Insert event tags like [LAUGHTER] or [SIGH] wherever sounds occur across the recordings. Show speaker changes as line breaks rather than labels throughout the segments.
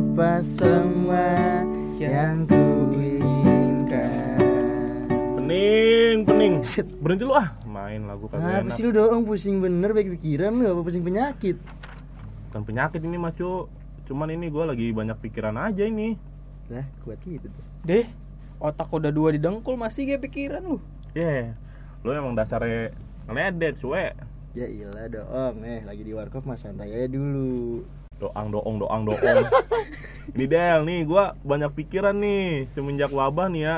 apa semua yang ku inginkan
Pening, pening. Berhenti lu ah. Main lagu kagak
Apa
enak.
sih lu doang pusing bener baik pikiran lu apa pusing penyakit
Bukan penyakit ini Mas Cu. Cuman ini gua lagi banyak pikiran aja ini.
Lah kuat gitu tuh
Deh, otak udah dua di dengkul masih gak pikiran lu.
Yeah. Lu emang dasarnya ngeledek, suwe.
Ya iyalah doang eh lagi di warkop mas santai aja dulu
Doang, doong, doang, doong. [LAUGHS] ini Del, nih gua banyak pikiran nih semenjak wabah nih ya.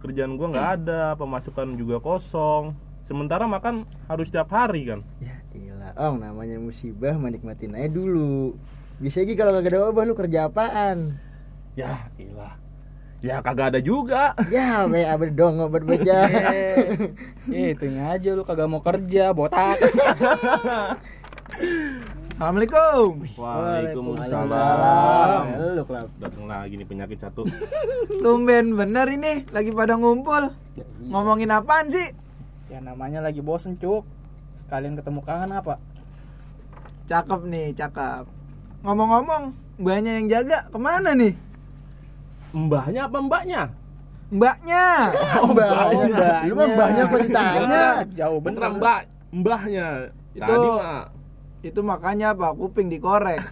Kerjaan gua nggak ada, pemasukan juga kosong. Sementara makan harus setiap hari kan.
Ya iyalah ong namanya musibah menikmatin aja dulu Bisa lagi kalau gak ada wabah lu kerja apaan
Ya, ilah. Ya kagak ada juga.
Ya be abad dong obat baca [LAUGHS]
Eh, itu aja lu kagak mau kerja, botak. [LAUGHS] Assalamualaikum.
Waalaikumsalam.
Lu kelap
Datang lagi nih penyakit satu. [LAUGHS]
Tumben bener ini lagi pada ngumpul. Ngomongin apaan sih?
Ya namanya lagi bosen, Cuk. Sekalian ketemu kangen apa?
Cakep nih, cakep. Ngomong-ngomong, mbaknya yang jaga ke mana nih?
Mbahnya apa mbaknya?
Mbaknya. [LAUGHS]
Oh, mbahnya. Lu mah mbahnya kok ditanya?
Jauh bener.
mbak, mbahnya.
Itu-
Tadi mah.
Itu makanya apa? Kuping dikorek. [LAUGHS]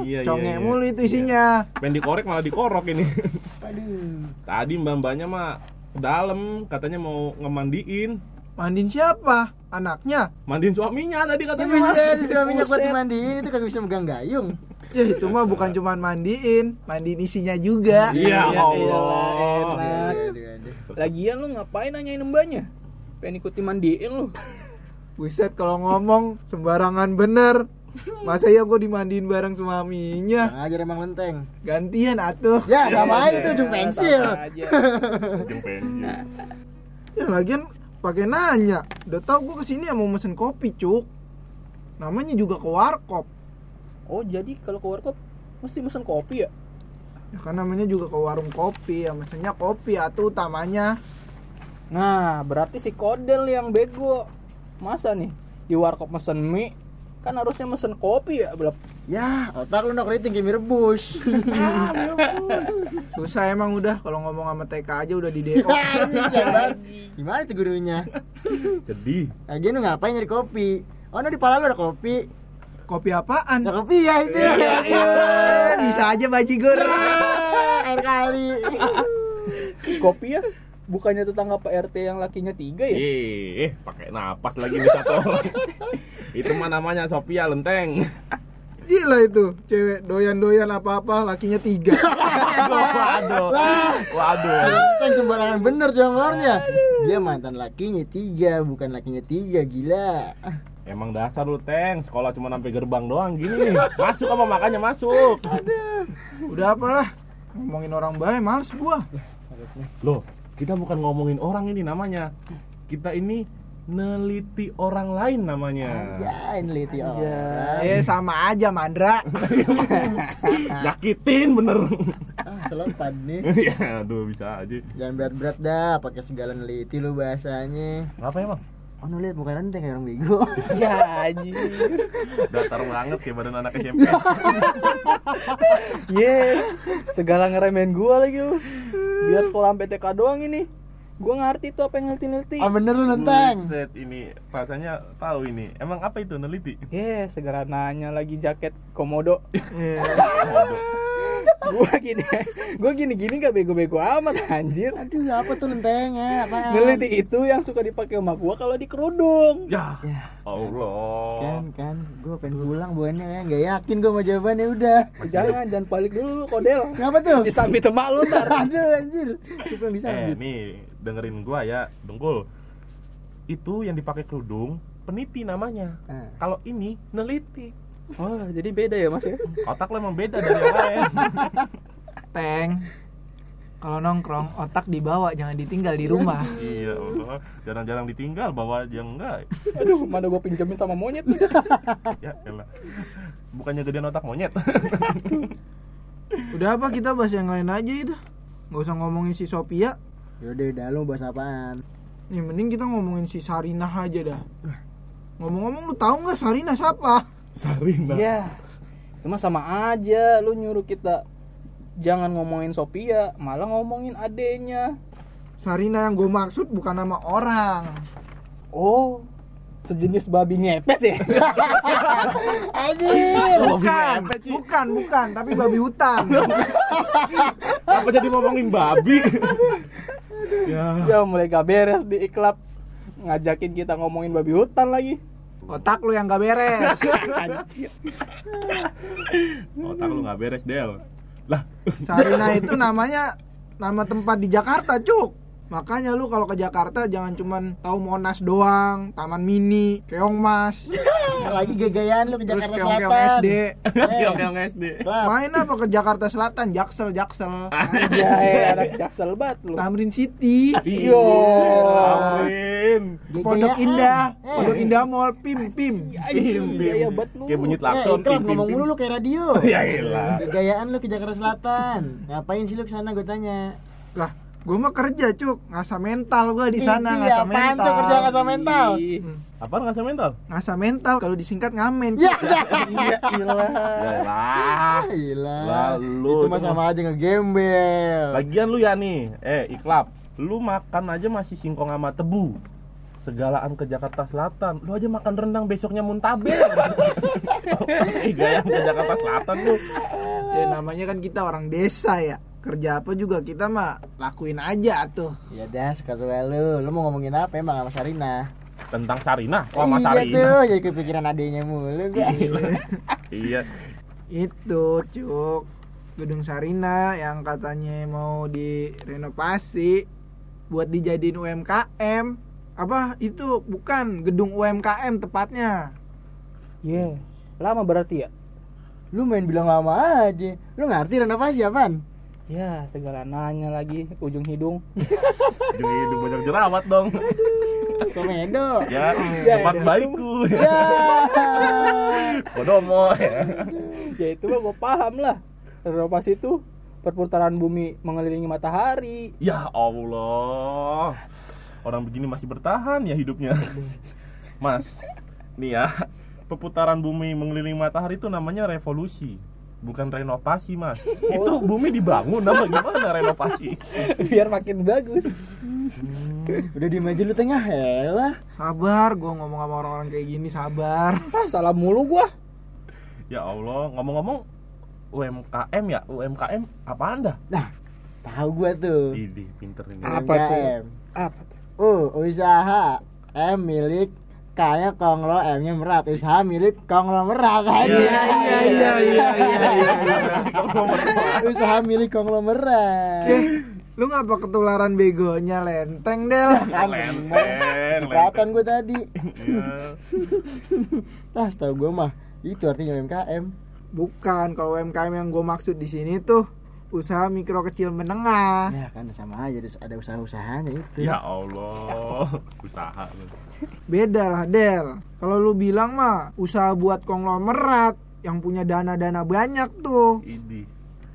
Iya,
Congek
iya, iya.
mulu itu
Iya.
isinya.
Pengen dikorek malah dikorok ini. [LAUGHS]
Aduh
Tadi mbak-mbaknya mah ke dalam katanya mau ngemandiin.
Mandiin siapa? Anaknya?
Mandiin suaminya tadi katanya.
bisa
Mas.
di suaminya kuat
Buset.
dimandiin itu kagak bisa megang gayung [LAUGHS]
Ya itu mah bukan cuma mandiin, mandiin isinya juga.
Iya,
Iya,
Allah.
enak. Lagian lu ngapain nanyain mbaknya? Pengen ikuti mandiin lu.
Buset kalau ngomong sembarangan bener. Masa ya gue dimandiin bareng suaminya?
Kurang ajar emang lenteng
Gantian atuh.
Ya sama aja itu ujung pensil
aja.
Ujung pensil.
Ya lagian pakai nanya. Udah tau gue ke sini ya mau mesen kopi cuk. Namanya juga ke warkop.
Oh, jadi kalau ke warkop mesti mesen kopi ya?
Ya kan namanya juga ke warung kopi. Ya mesennya kopi atau utamanya.
Nah, berarti si Kodel yang bego. Masa nih? Di warkop mesen mie kan harusnya mesen kopi ya belum
Ya otak lu nak keriting kayak [LAUGHS] mie rebus.
Susah emang udah kalau ngomong sama TK aja udah di DO.
Banget. [LAUGHS] Gimana tuh gurunya?
Sedih.
Lagian lu ngapain nyari kopi? Oh no di pala lu ada kopi.
Kopi apaan?
Ada kopi ya itu.
Eh, [LAUGHS] bisa aja bajigur.
Ah, Air kali.
Kopi ya bukannya tetangga Pak RT yang lakinya tiga ya
Eh, pakai napas lagi nih satu orang. [LAUGHS] Itu mah namanya Sophia Lenteng.
Gila itu, cewek doyan-doyan apa-apa, lakinya tiga. [LAUGHS]
Waduh. Waduh.
Kan sembarangan bener jongornya Dia mantan lakinya tiga Bukan lakinya tiga Gila
Emang dasar lu, Teng. Sekolah cuma sampai gerbang doang gini. Masuk apa makanya masuk.
Udah apalah, ngomongin orang baik, males gua.
Loh, kita bukan ngomongin orang ini namanya. Kita ini neliti orang lain namanya.
Ya neliti orang
Eh sama aja Mandra. [LAUGHS]
Yakitin bener.
Ah selopad nih [LAUGHS]
ya, aduh bisa aja.
Jangan berat-berat dah pakai segala neliti lu bahasanya
Ngapa emang?
Oh nu liat muka renteng kayak orang bego [LAUGHS]
ya anjir
Datar banget kayak badan anak SMP.
ye segala ngeremehin gua lagi lu biar sekolah sampai TK doang ini. Gua ngerti tuh apa yang ngelti-ngelti.
Ah bener lu nenteng.
Buset, ini rasanya tahu ini. Emang apa itu neliti?
ye segera nanya lagi jaket komodo.
Eh,
gua gini gua gini gini gak bego-bego amat anjir
Aduh apa tuh nenteng ya apaan
Ngeliti itu yang suka dipakai sama gua kalau di kerudung.
Ya,
Ya
Allah.
kan kan gue pengen pulang buahnya ya nggak yakin gue mau jawabannya udah
Jangan, jangan balik dulu lu kodel.
ngapa tuh
Disambit emak lu ntar. [LAUGHS]
aduh anjir pengen bisa
Eh, nih dengerin gua ya, dengkul. Itu yang dipakai kerudung peniti namanya.
Nah.
Kalau ini neliti.
Oh, jadi beda ya mas ya?
Otak lo emang beda dari yang lain. [LAUGHS]
Teng. Kalau nongkrong otak dibawa jangan ditinggal di rumah.
iya, jarang-jarang ditinggal bawa aja enggak.
Aduh, mana gua pinjemin sama monyet. [LAUGHS]
Ya, elah. Bukannya gedean otak monyet. [LAUGHS]
Udah apa kita bahas yang lain aja itu. Nggak usah ngomongin si Sophia.
yaudah udah lu bahas apaan
Nih mending kita ngomongin si Sarinah aja dah. Ngomong-ngomong lu tahu nggak Sarinah siapa?
Sarina.
Iya. Cuma sama aja lu nyuruh kita jangan ngomongin Sophia, malah ngomongin adenya.
Sarina yang gue maksud bukan nama orang.
Oh, sejenis babi ngepet ya? [LAUGHS]
Anjir.
Bukan, bukan, bukan, tapi babi hutan. [LAUGHS]
Apa jadi ngomongin babi? [LAUGHS] ya.
ya mulai gak beres di iklap ngajakin kita ngomongin babi hutan lagi.
Otak lu yang gak beres. [LAUGHS]
Otak lu nggak beres Del. Lah,
Sarina itu namanya nama tempat di Jakarta, Cuk. Makanya lu kalau ke Jakarta jangan cuman tahu Monas doang, Taman Mini, Keongmas, [LAUGHS]
Lagi gaya-gayaan lu ke
terus
Jakarta
Keong-keong
Selatan.
SD. [LAUGHS]
keong keong SD.
Main apa ke Jakarta Selatan? Jaksel, Jaksel. [LAUGHS]
Ya, anak jaksel banget lu.
Tamrin City.
Yo.
Amin.
Pondok
Gaya-gayaan.
Indah,
Eh.
Pondok Indah Mall, Pim, Pim.
Anjing, iya banget lu.
Kayak bunyi
Eh,
klakson.
Ikrab
pim,
ngomong
pim,
mulu
pim.
lu kayak radio.
Ya elah.
Gayaan lu ke Jakarta Selatan. Ngapain sih lu ke sana gue tanya?
Lah, gua mah kerja, Cuk. Ngasah mental gua di sana,
Ih,
ngasah
apaan
mental.
tuh kerja ngasah mental?
Ih,
Apaan ngasih mental?
Ngasah mental kalau disingkat ngamen.
Ya, ya. [LAUGHS]
Iya, ilah.
Gila. [LAUGHS]
Lalu
itu mah sama aja ngegembel.
Lagian lu ya nih, eh iklap, lu makan aja masih singkong sama tebu. Segalaan ke Jakarta Selatan, lu aja makan rendang besoknya muntaber. [LAUGHS] Gaya ke Jakarta Selatan lu.
Ya namanya kan kita orang desa ya. Kerja apa juga kita mah lakuin aja tuh.
Ya dah, suka-suka lu. Lu mau ngomongin apa emang sama Sarina?
Tentang Sarina, oh sama
iya
Sarina.
tuh, jadi kepikiran adenya mulu gua. [LAUGHS]
Iya.
Itu, Cuk. Gedung Sarina yang katanya mau direnovasi buat dijadiin UMKM. Apa itu bukan gedung UMKM tepatnya.
Iya. Lama berarti ya?
Lu main bilang lama aja. Lu ngerti renovasi apaan?
Ya, segala nanya lagi ujung hidung. [LAUGHS]
Jadi hidup banyak jerawat dong.
Komedo.
Ya,
Ya,
tempat
ya.
baikku.
Ya. [LAUGHS]
Kodomo ya.
ya itu mah gue paham lah. Renovasi itu perputaran bumi mengelilingi matahari.
Ya Allah. Orang begini masih bertahan ya hidupnya. Mas, nih ya, perputaran bumi mengelilingi matahari itu namanya revolusi, bukan renovasi, Mas. Itu bumi dibangun, nama gimana renovasi? [LAUGHS]
Biar makin bagus.
Udah diem aja lu tengah helah.
Sabar, gua ngomong sama orang-orang kayak gini, sabar.
Ah, salah mulu gua.
Ya Allah, ngomong-ngomong UMKM ya, UMKM apaan dah?
Nah, tahu gua tuh.
Ini pinter ini.
Apa tuh?
UMKM.
Apa tuh?
Uh, usaha M milik kaya konglo M-nya merat usaha milik konglomerat aja.
Iya, iya, iya, iya, iya, iya.
usaha milik konglomerat.
Lu ngapa ketularan begonya lenteng, Del?
Kan
Lenten,
cipratan gue tadi.
Iya.
Ah, tahu gue mah itu artinya UMKM.
Bukan, kalau UMKM yang gue maksud di sini tuh usaha mikro kecil menengah.
Ya kan sama aja ada usaha-usahanya itu.
Ya Allah, [LAUGHS] usaha lu.
Beda lah, Del. Kalau lu bilang mah usaha buat konglomerat yang punya dana-dana banyak tuh.
Ini.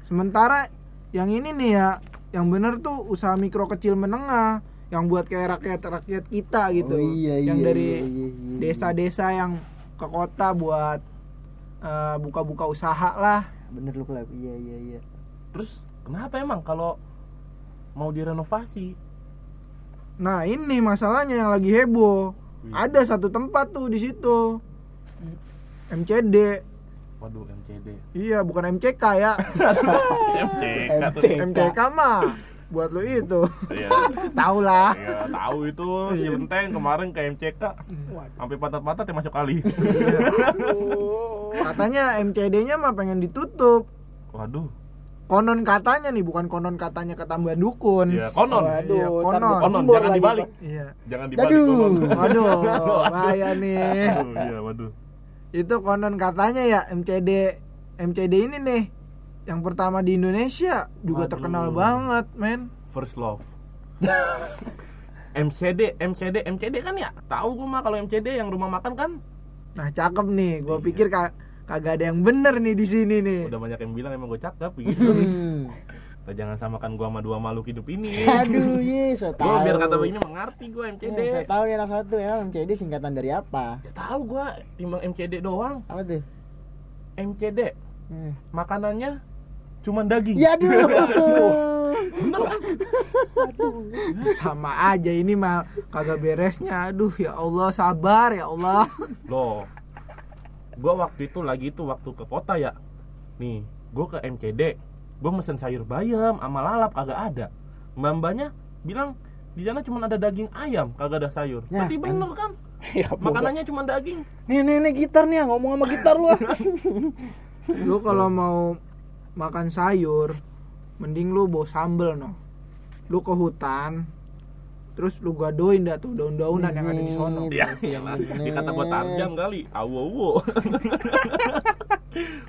Sementara yang ini nih ya, yang bener tuh usaha mikro kecil menengah yang buat kayak rakyat-rakyat kita gitu.
Oh, iya,
yang
iya,
dari
iya, iya, iya.
desa-desa yang ke kota buat eh, buka-buka usaha lah.
Bener lu kelab. Iya iya iya.
Terus kenapa emang kalau mau direnovasi?
Nah, ini masalahnya yang lagi heboh. Ada satu tempat tuh di situ. MCD.
Waduh, MCD.
Iya, bukan MCK ya.
MCK.
MCK.
MCK mah buat lu itu.
Iya. [LAUGHS]
Tahu lah.
Ya, tahu itu si Lenteng kemarin ke MCK sampai patah-patah dia masuk kali. [LAUGHS]
Katanya MCD-nya mah pengen ditutup.
Waduh.
Konon katanya nih, bukan konon katanya ketambahan dukun.
Ya, konon.
Waduh,
Iya, konon.
Konon, jangan
lagi,
dibalik.
Iya.
Jangan dibalik
Aduh.
konon. [LAUGHS]
Waduh, bahaya [LAUGHS] nih.
Waduh, iya, waduh.
Itu konon katanya ya MCD MCD ini nih yang pertama di Indonesia juga
Waduh.
terkenal banget, men.
First love. [LAUGHS] MCD, MCD, MCD kan ya? Tahu gua mah kalau MCD yang rumah makan kan
Nah, cakep nih. Gua
Iya.
pikir ka- kagak ada yang bener nih di sini nih.
udah banyak yang bilang emang gue cakep gitu.
Hmm.
Nah, jangan samakan gua sama dua makhluk hidup ini.
Aduh, ye, so tahu.
Gua biar kata begini mengerti gua MCD.
Ya, saya tahu nih anak satu emang MCD singkatan dari apa?
Tahu gua timbang MCD doang.
Apa tuh?
MCD
Hmm.
makanannya cuman daging
Ya aduh. [LAUGHS]
bener kan
sama aja ini mah kagak beresnya aduh ya Allah sabar ya Allah
loh gua waktu itu lagi itu waktu ke kota ya. Nih gua ke MCD gua mesen sayur bayam sama lalap kagak ada. Mbak mbaknya bilang di sana cuma ada daging ayam kagak ada sayur.
Ya,
berarti
kan.
bener kan? [LAUGHS]
Ya
makanannya cuma daging.
Nih nih nih gitar nih ngomong sama gitar lu. [LAUGHS]
Lu kalau mau makan sayur mending lu bawa sambel no lu ke hutan terus lu gadoin dah tuh daun-daunan yang ada di sono. [LAUGHS]
ya iyalah dikata gua tarjam kali. Awo awo. [LAUGHS]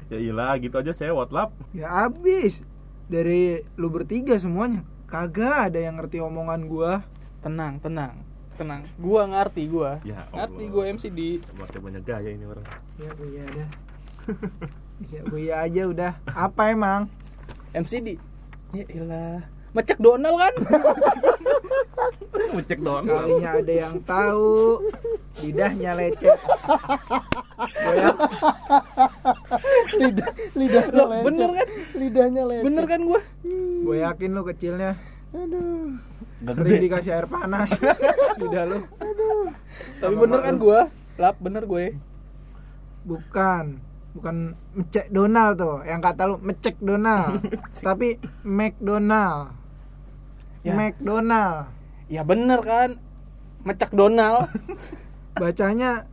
Ya iyalah gitu aja sewot lap
ya abis. Dari lu bertiga semuanya. Kagak ada yang ngerti omongan gua.
Tenang tenang. Tenang. Gua ngerti gua.
Ya
ngerti gua MCD
Pakai banyak gaya ini orang.
Ya buya dah. [LAUGHS] Ya buya aja udah. Apa emang?
MCD ya ilah mecek Donald kan?
Ngecek doang
kalinya ada yang tahu lidahnya lecet. Ya
Lidah lidahnya
Loh,
lecet.
bener kan?
Lidahnya lecet.
bener kan gua?
Gue yakin lu kecilnya.
Aduh.
sering dikasih air panas. [LAUGHS] Lidah lu.
Tapi
Sama
bener kan
lu.
gua? Lap bener gue.
Bukan. Bukan mecek Donald tuh. Yang kata lu mecek Donald. [LAUGHS] Tapi McDonald
Ya.
McDonald.
Ya bener kan? Mecek Donald. [LAUGHS]
Bacanya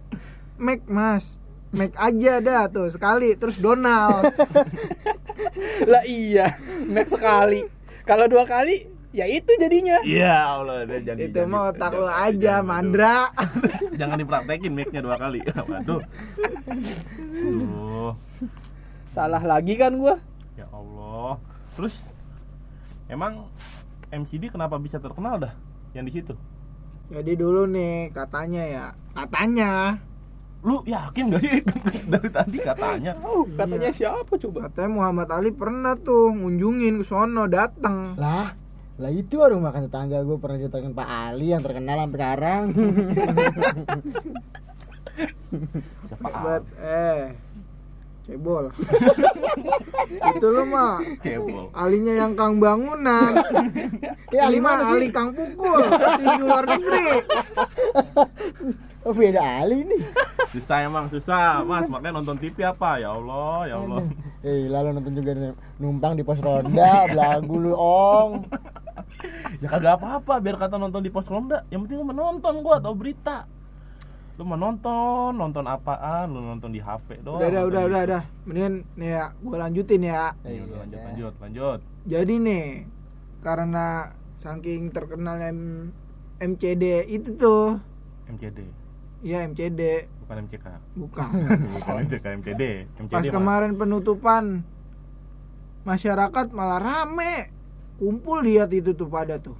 Mac mas. Mac aja dah tuh sekali. Terus Donald. [LAUGHS]
Lah iya Mac sekali. Kalau dua kali ya itu jadinya.
Iya Allah udah jadi
itu mah otak lu
Jangan-
aja
jangan-
mandra.
jangan dipraktekin mic-nya dua kali. [LAUGHS] Waduh. Aduh,
salah lagi kan gua?
Ya Allah. Terus emang MCD kenapa bisa terkenal dah yang di situ?
Jadi dulu nih katanya ya. Katanya.
Lu yakin gak sih? [LAUGHS] Dari tadi katanya.
Oh, katanya siapa coba?
Katanya Muhammad Ali pernah tuh ngunjungin ke sono dateng.
Lah, lah itu warung makan tetangga gue pernah didatengin Pak Ali yang terkenal sampai sekarang. [LAUGHS]
siapa
buat eh cebol. [LAUGHS] Itu lu mah
cebol.
Alinya yang kang bangunan. [LAUGHS]
Ya, sih?
ali kang pukul. Di luar negeri. [LAUGHS]
Oh, beda Ali nih.
susah emang susah. Mas makanya nonton TV apa? Ya Allah ya Allah.
Eh, lalu nonton juga nih, numpang di pos ronda, belagu lu ong.
ya kagak apa-apa biar kata nonton di pos ronda. Yang penting lu menonton gua atau berita lu menonton nonton apaan? Lu nonton di HP doang
udah udah
nonton
udah udah udah. Mendingan nih ya gue lanjutin ya.
Ya udah lanjut lanjut lanjut.
Jadi nih karena saking terkenalnya M- MCD itu tuh.
MCD
ya MCD
bukan MCK
bukan. [LAUGHS]
Bukan MCK MCD MCD
pas
mah.
kemarin penutupan masyarakat malah rame. Kumpul lihat itu tuh pada tuh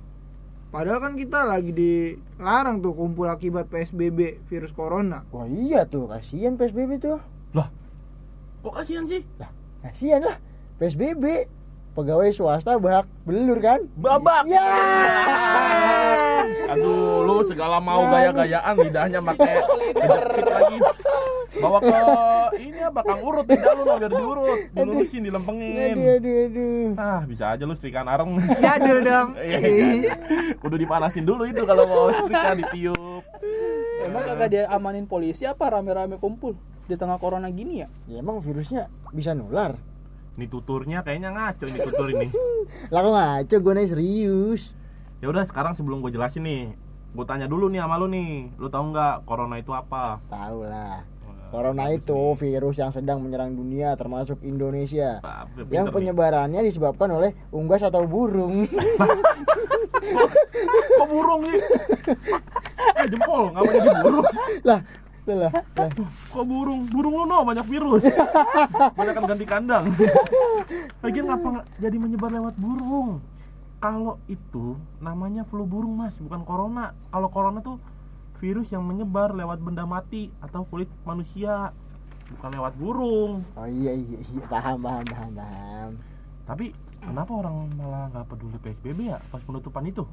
padahal kan kita lagi dilarang tuh kumpul akibat PSBB virus corona
Wah iya tuh, kasihan PSBB tuh.
kok kasihan sih
Kasihan lah, PSBB. Pegawai swasta bahak belur kan?
babak!
Ya.
aduh lu segala mau gaya-gayaan lidahnya pakai kejepit lagi. Bawa ke ini apa kang urut? Lidah lu biar diurut. Dilurusin dilempengin.
Aduh, aduh, aduh.
ah bisa aja lu setrikaan areng.
Jadul dong. [LAUGHS]
Iya, iya. kudu dipanasin dulu itu kalau mau setrika ditiup.
Emang kagak dia amanin polisi apa rame-rame kumpul di tengah corona gini ya?
Ya emang virusnya bisa nular.
Ini tuturnya kayaknya ngaco ini tutur ini [LAUGHS]
Lah kok ngaco gue nih serius.
ya udah sekarang sebelum gue jelasin nih gue tanya dulu nih sama lu nih lu tahu nggak corona itu apa
Tahu lah. Corona itu virus yang sedang menyerang dunia termasuk Indonesia. Yang
nih.
penyebarannya disebabkan oleh unggas atau burung. [LAUGHS]
kok burung nih [LAUGHS] eh jempol ngapain jadi burung
lah, lah,
kok burung? Burung lu no banyak virus. Banyak kan ganti kandang. Lagian ngapa nggak jadi menyebar lewat burung? Kalau itu namanya flu burung mas bukan corona. Kalau corona tuh virus yang menyebar lewat benda mati atau kulit manusia bukan lewat burung.
Oh iya iya iya. Paham paham paham paham.
tapi kenapa orang malah nggak peduli psbb ya pas penutupan itu?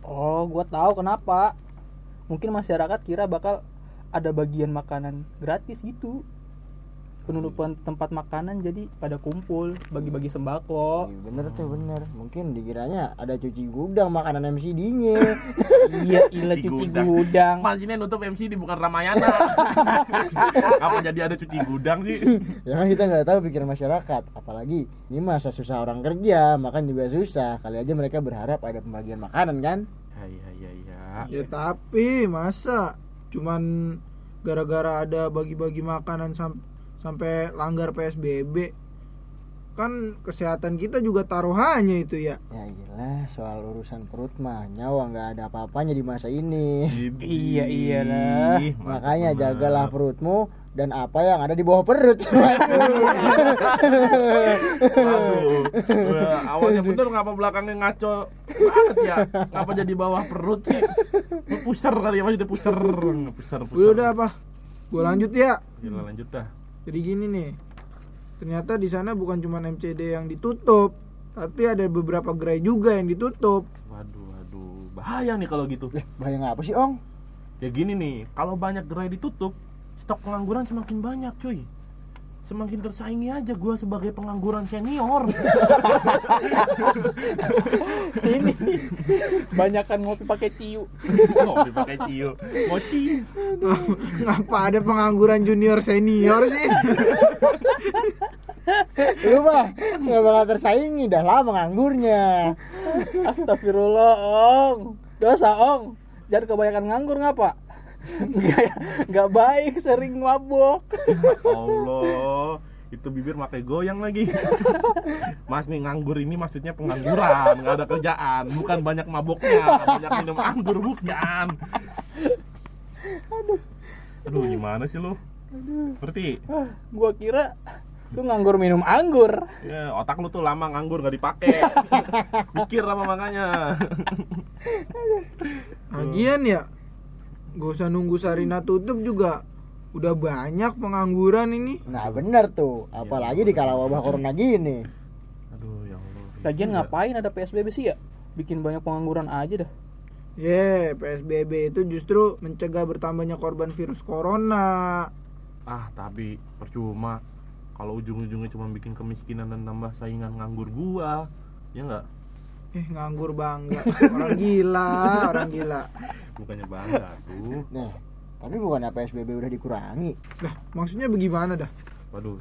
Oh gua tahu kenapa. Mungkin masyarakat kira bakal ada bagian makanan gratis gitu. Penutupan tempat makanan jadi pada kumpul bagi-bagi sembako.
Iya, bener tuh bener. Mungkin dikiranya ada cuci gudang makanan MCD-nya [LAUGHS]
iya ilah
Cuci
cuci
gudang.
gudang.
Mas ini nutup MCD bukan Ramayana. [LAUGHS] Apa jadi ada cuci gudang sih?
ya kan kita nggak tahu pikiran masyarakat. Apalagi ini masa susah orang kerja makan juga susah. Kali aja mereka berharap ada pembagian makanan kan?
Ya iya iya iya.
Ya tapi masa cuman gara-gara ada bagi-bagi makanan sam- sampai langgar PSBB kan kesehatan kita juga taruhannya itu ya.
ya iyalah soal urusan perut mah nyawa nggak ada apa-apanya di masa ini
Iya, iyalah.
Makanya jagalah perutmu dan apa yang ada di bawah perut [LAUGHS]
Waduh. Wah, awalnya bener ngapa belakangnya ngaco banget ya? Ngapa jadi bawah perut sih? Pusar kali ya maksudnya pusar. Pusar pusar.
Udah udah apa? Gue lanjut ya.
Gila lanjut dah.
Jadi gini nih. Ternyata di sana bukan cuma MCD yang ditutup, tapi ada beberapa gerai juga yang ditutup.
Waduh waduh. Bahaya nih kalau gitu.
Eh, bahaya apa sih ong
Ya gini nih, kalau banyak gerai ditutup, stok pengangguran semakin banyak, cuy. Semakin tersaingi aja gua sebagai pengangguran senior. [LAUGHS]
ini banyakan ngopi pakai ciu [LAUGHS]
Ngopi pakai ciu. Mochi.
Ngapa ada pengangguran junior senior sih? [LAUGHS]
lu mah nggak bakal tersaingi dah lama nganggurnya
astagfirullah ong dosa ong jangan kebanyakan nganggur ngapa nggak nggak baik sering mabok.
Allah itu bibir makai goyang lagi. Mas nih nganggur ini maksudnya pengangguran nggak ada kerjaan. Bukan banyak maboknya banyak minum anggur bukan. Aduh. Gimana sih lu? Berarti
Ah, gua kira lu nganggur minum anggur.
Ya otak lu tuh lama nganggur nggak dipakai. Mikir lama makanya.
Lagian ya, gak usah nunggu Sarina tutup juga. Udah banyak pengangguran ini.
nah bener tuh. Apalagi di kala wabah corona gini.
Aduh ya Allah.
Lagian ngapain ada PSBB sih ya? Bikin banyak pengangguran aja dah.
Ye, PSBB itu justru mencegah bertambahnya korban virus corona.
ah tapi percuma. Kalau ujung-ujungnya cuma bikin kemiskinan dan tambah saingan nganggur gua. Ya nggak
Eh, nganggur bangga. Orang gila, orang gila.
bukannya bangga tuh
nah tapi bukan PSBB udah dikurangi.
Lah, maksudnya bagaimana dah?
waduh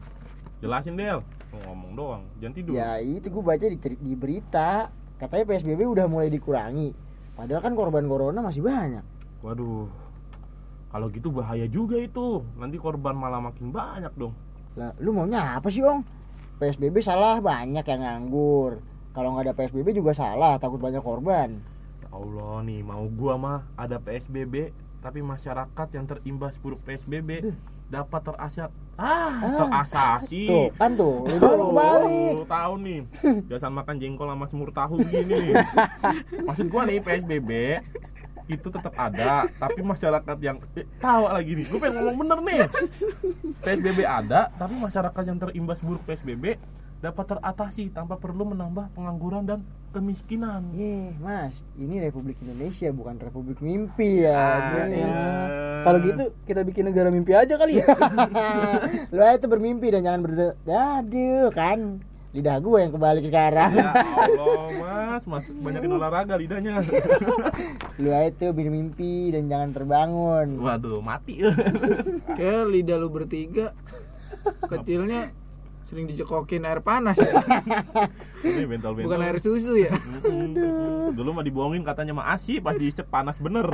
jelasin Del. Ngomong doang jangan tidur.
Ya itu gue baca di, di berita. Katanya PSBB udah mulai dikurangi. Padahal kan korban corona masih banyak.
Waduh kalau gitu bahaya juga itu. Nanti korban malah makin banyak dong.
Lah lu maunya apa sih ong? PSBB salah banyak yang nganggur kalau nggak ada PSBB juga salah takut banyak korban
ya Allah nih mau gua mah ada PSBB tapi masyarakat yang terimbas buruk PSBB dapat terasat ah,
Ah,
terasasi
tuh kan tuh lu baru balik
Lu tahu nih, [LAUGHS] biasa makan jengkol sama semur tahu gini. Maksud gua nih PSBB itu tetap ada, tapi masyarakat yang eh, tahu lagi nih. Gue pengen ngomong bener nih. PSBB ada, tapi masyarakat yang terimbas buruk PSBB dapat teratasi tanpa perlu menambah pengangguran dan kemiskinan.
Ye, mas, ini Republik Indonesia bukan Republik Mimpi ya.
Ah, iya.
kalau gitu kita bikin negara mimpi aja kali ya [LAUGHS]
Lu aja tuh bermimpi dan jangan berde... Aduh, kan. Lidah gue yang kebalik sekarang.
Ya Allah, Mas, Mas banyakin olahraga lidahnya. [LAUGHS]
Lu aja tuh bermimpi dan jangan terbangun.
Waduh, mati. [LAUGHS]
Kayak lidah lu bertiga kecilnya sering dicekokin air panas ya. [LAUGHS]
Ini bentol-bentol.
Bukan air susu ya.
Dulu mah dibohongin katanya mah asi pas [LAUGHS] diisep panas bener.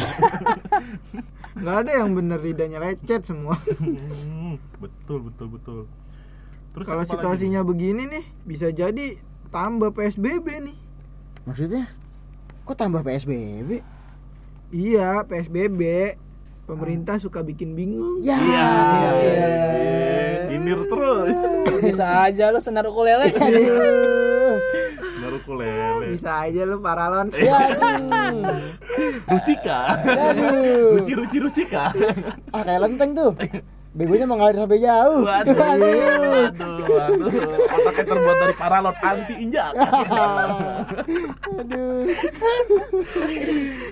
[LAUGHS]
Nggak ada yang bener lidahnya lecet semua.
Hmm, betul betul betul. Terus
Kalau
apa lagi
situasinya begini nih, bisa jadi tambah PSBB nih.
Maksudnya? Kok tambah PSBB?
Iya, PSBB. Pemerintah suka bikin bingung.
Ya.
Iya.
Iya.
iya. Sindir terus.
bisa aja lu senar ukulele
Aduh.
Baru kulele.
Bisa aja lu paralon.
Ya, aduh.
Rucika. Ruci ruci rucika.
Ah, kayak lenteng tuh. Begonya mengalir sampai jauh.
Waduh, waduh, waduh. Otaknya terbuat dari paralon anti injak. [LAUGHS]
Aduh. [LAUGHS]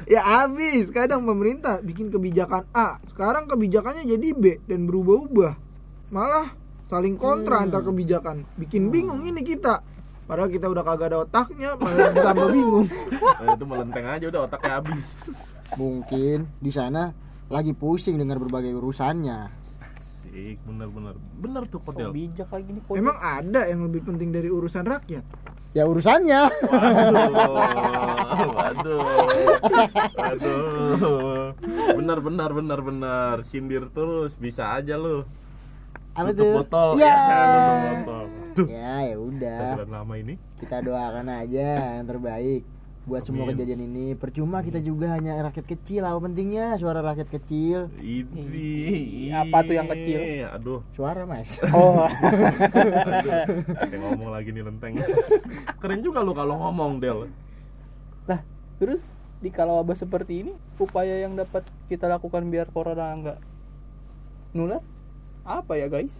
Ya habis. Kadang pemerintah bikin kebijakan A, sekarang kebijakannya jadi B dan berubah-ubah. Malah saling kontra
Hmm.
antar kebijakan bikin bingung ini kita padahal kita udah kagak ada otaknya malah [LAUGHS] tambah bingung
Nah, itu melenteng aja udah otaknya habis.
Mungkin di sana lagi pusing dengan berbagai urusannya.
Sik, bener bener bener tuh
Oh,
kodel.
bijak lagi nih kode.
emang ada yang lebih penting dari urusan rakyat
Ya urusannya.
Waduh, waduh, waduh. Bener bener bener bener. Sindir terus bisa aja lu.
Apa
Tutup
tuh?
botol.
Ya.
tutup botol.
Ya, ya udah.
Lama ini.
Kita doakan aja yang terbaik buat semua
Amin.
kejadian ini. Percuma kita juga hanya rakyat kecil. Apa pentingnya suara rakyat kecil?
Ini
Apa tuh yang kecil?
Aduh,
Suara, Mas. [LAUGHS]
Oh,
aduh. Ngomong lagi nih lenteng. [LAUGHS] Keren juga lu kalau ngomong Del.
Nah, terus di kala wabah seperti ini, upaya yang dapat kita lakukan biar corona nggak nular apa ya guys?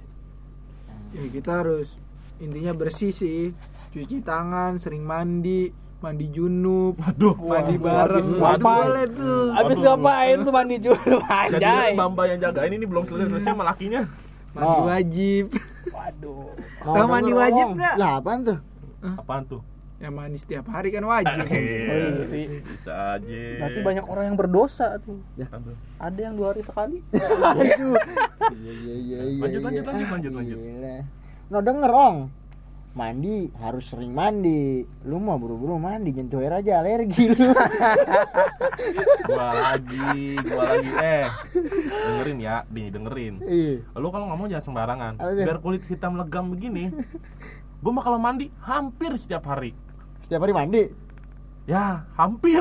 ya kita harus intinya bersih sih cuci tangan sering mandi mandi junub
Waduh,
mandi
Waduh,
bareng
waduh.
boleh tuh
Abis
Waduh.
ngapain tuh mandi dulu [LAUGHS]
Jadi
anjay.
Mbak Mbak yang jagain ini belum selesai selesai sama lakinya.
mandi
Oh.
wajib
Waduh.
Tahu mandi wajib nggak?
Lah, apaan tuh?
Apaan tuh?
ya mandi setiap hari kan wajib [LAUGHS]
Iya,
sih.
bisa aja.
Berarti banyak orang yang berdosa tuh.
Aduh.
Ada yang dua hari sekali. [LAUGHS]
Aduh. Iya, iya, iya, iya.
Lanjut,
iya.
lanjut, lanjut, lanjut, lanjut.
No denger, Ong. Mandi harus sering mandi. Lu mah buru-buru mandi, nyentuh air aja alergi lu. [LAUGHS]
Gua lagi, gua lagi. Eh, dengerin ya, nih dengerin.
Iya.
Lu kalau ngomong jangan sembarangan.
Apa tuh?
Biar kulit hitam legam begini. Gua mah kalau mandi hampir setiap hari.
Setiap hari mandi.
Ya, hampir.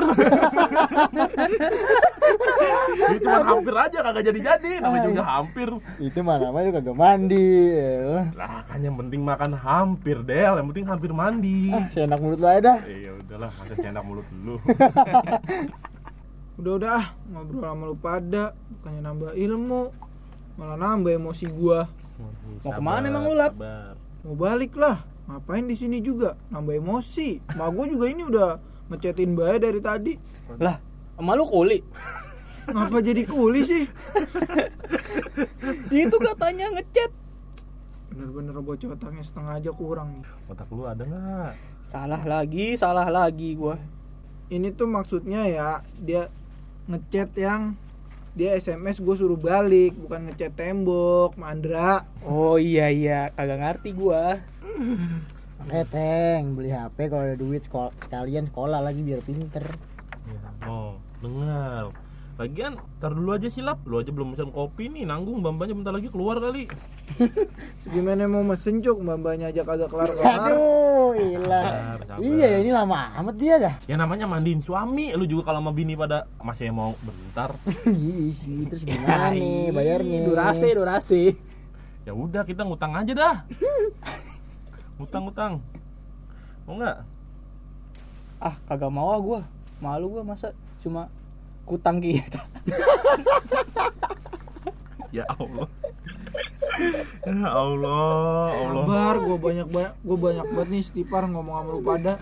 Ini cuma hampir aja kagak jadi-jadi, namanya juga hampir.
Itu mah namanya juga kagak mandi. Ya.
Lah, kan yang penting makan hampir, Del. Yang penting hampir mandi.
Ah, seenak mulut lu aja dah.
Eh, ya udahlah, masa enak mulut dulu. [LAUGHS]
udah udah ah ngobrol sama lu pada bukannya nambah ilmu malah nambah emosi gua
Mau ke mana emang lu, Lap?
Sabar.
mau balik lah ngapain di sini juga nambah emosi ma gua juga ini udah ngechatin bae dari tadi
Lah, emak lu kuli.
ngapa jadi kuli sih [LAUGHS]
Itu katanya ngechat.
bener-bener bocah otaknya setengah aja kurang nih
Otak lu ada nggak?
Salah lagi, salah lagi gua.
ini tuh maksudnya ya dia ngechat yang dia SMS gue suruh balik bukan ngechat tembok Mandra
Oh iya iya, kagak ngerti gua. [LAUGHS]
Eh, Teng, beli HP kalau ada duit sekol- sekalian sekolah lagi biar pinter.
Ya, oh, dengar. Lagian, tar dulu aja silap. Lu aja belum pesan kopi nih, nanggung bambanya bentar lagi keluar kali. [LAUGHS]
gimana mau mesen cuk mbak-mbaknya aja kagak kelar-kelar
Aduh, hilang.
Sabar, sabar.
Iya, ya ini lama amat dia dah.
Ya namanya mandiin suami, lu juga kalau sama bini pada masih mau bentar. [LAUGHS]
Iya sih, terus gimana nih bayarnya?
Durasi, durasi.
Ya udah, kita ngutang aja dah. [LAUGHS] Ngutang-ngutang. Mau nggak?
Ah, kagak mau ah gua. Malu gua masa cuma kutang kita. [LAUGHS]
Ya Allah. ya Allah, Allah.
Sabar, gue banyak banyak gue banyak banget nih Stipar ngomong sama lu pada.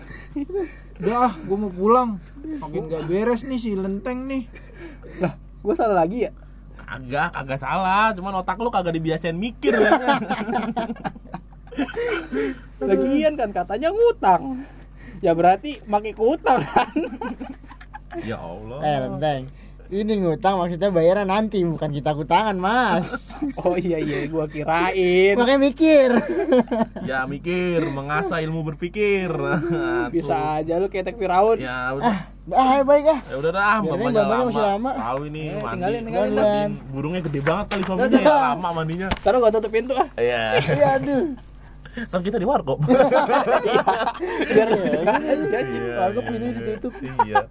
Udah ah, gue mau pulang. Makin gak beres nih si lenteng nih.
Lah, gua salah lagi ya?
Kagak, kagak salah. Cuman otak lu kagak dibiasain mikir ya. [LAUGHS] [LAUGHS]
Lagian kan katanya ngutang. Ya berarti makai kutang kan. [LAUGHS]
ya Allah.
Eh, Lenteng. Ini ngutang maksudnya bayaran nanti, bukan kita kutangan, Mas. [LAUGHS]
Oh iya iya, gua kirain.
Makanya mikir.
Ya mikir, mengasah ilmu berpikir. Tuh.
Bisa aja lu ketek Firaun.
Ya udah.
Ah, baik ah.
Ya udah dah, bapaknya lama.
masih lama.
Tahu ini
Eh,
mandi.
tinggalin, tinggalin,
tinggalin.
Burungnya gede banget kali suaminya ya, lama mandinya.
Taruh gua tutup pintu ah.
Iya.
Iya, aduh.
Kan kita di warkop. [LAUGHS]
Biar
Iya,
bisa aja.
Iya,
Warkop
iya,
ini ditutup.
Iya.